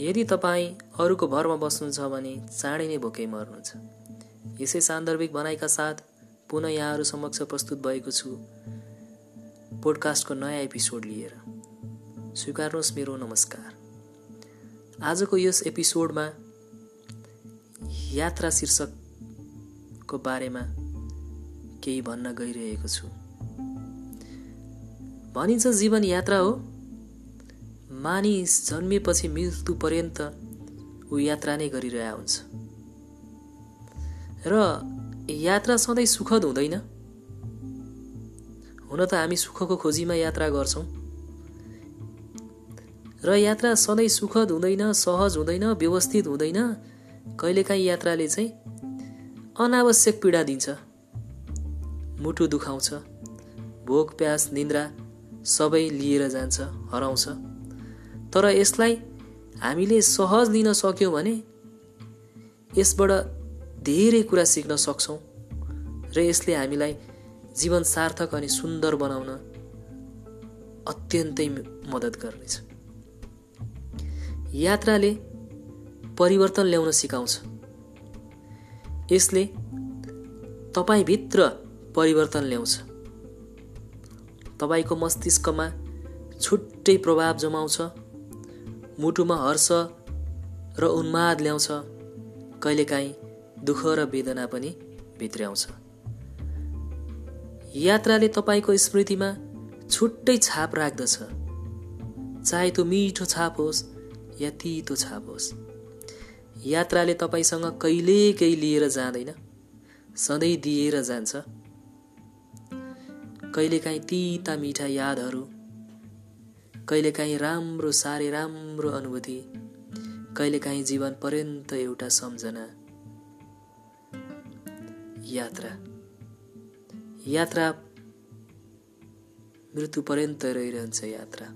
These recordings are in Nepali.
यदि तपाईँ अरूको भरमा बस्नुहुन्छ भने चाँडै नै भोकै मर्नुहुन्छ। यसै सान्दर्भिक भनाइका साथ पुनः यहाँहरू समक्ष प्रस्तुत भएको छु। पोडकास्टको नयाँ एपिसोड लिएर। स्वीकार्नुहोस् मेरो नमस्कार। आजको यस एपिसोडमा यात्रा शीर्षकको बारेमा केही भन्न गइरहेको छु। भनिन्छ जीवन यात्रा हो। मानिस जन्मिएपछि मृत्यु पर्यन्त ऊ यात्रा नै गरिरह हुन्छ। र यात्रा सधैँ सुखद हुँदैन। हुन त हामी सुखको खोजीमा यात्रा गर्छौँ। र यात्रा सधैँ सुखद हुँदैन सहज हुँदैन व्यवस्थित हुँदैन कहिलेकाहीँ यात्राले चाहिँ अनावश्यक पीडा दिन्छ। मुटु दुखाउँछ भोक प्यास निन्द्रा सबै लिएर जान्छ हराउँछ। तर यसलाई हामीले सहज लिन सक्यौँ भने यसबाट धेरै कुरा सिक्न सक्छौँ र यसले हामीलाई जीवन सार्थक अनि सुन्दर बनाउन अत्यन्तै मद्दत गर्नेछ। यात्राले परिवर्तन ल्याउन सिकाउँछ। यसले तपाईँभित्र परिवर्तन ल्याउँछ। तपाईँको मस्तिष्कमा छुट्टै प्रभाव जमाउँछ। मुटुमा हर्ष र उन्माद ल्याउँछ। कहिलेकाहीँ दुःख र वेदना पनि भित्र्याउँछ। यात्राले तपाईँको स्मृतिमा छुट्टै छाप राख्दछ। चाहे त्यो मिठो छाप होस् या तितो छाप होस्। यात्राले तपाईँसँग कहिले केही लिएर जाँदैन। सधैँ दिएर जान्छ। कहिलेकाहीँ तिता मिठा यादहरू कहिलेकाहीँ राम्रो साह्रै राम्रो अनुभूति कहिलेकाहीँ जीवन पर्यन्त एउटा सम्झना। यात्रा। यात्रा मृत्यु पर्यन्त रहिरहन्छ यात्रा।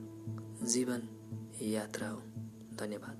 जीवन यात्रा हो। धन्यवाद।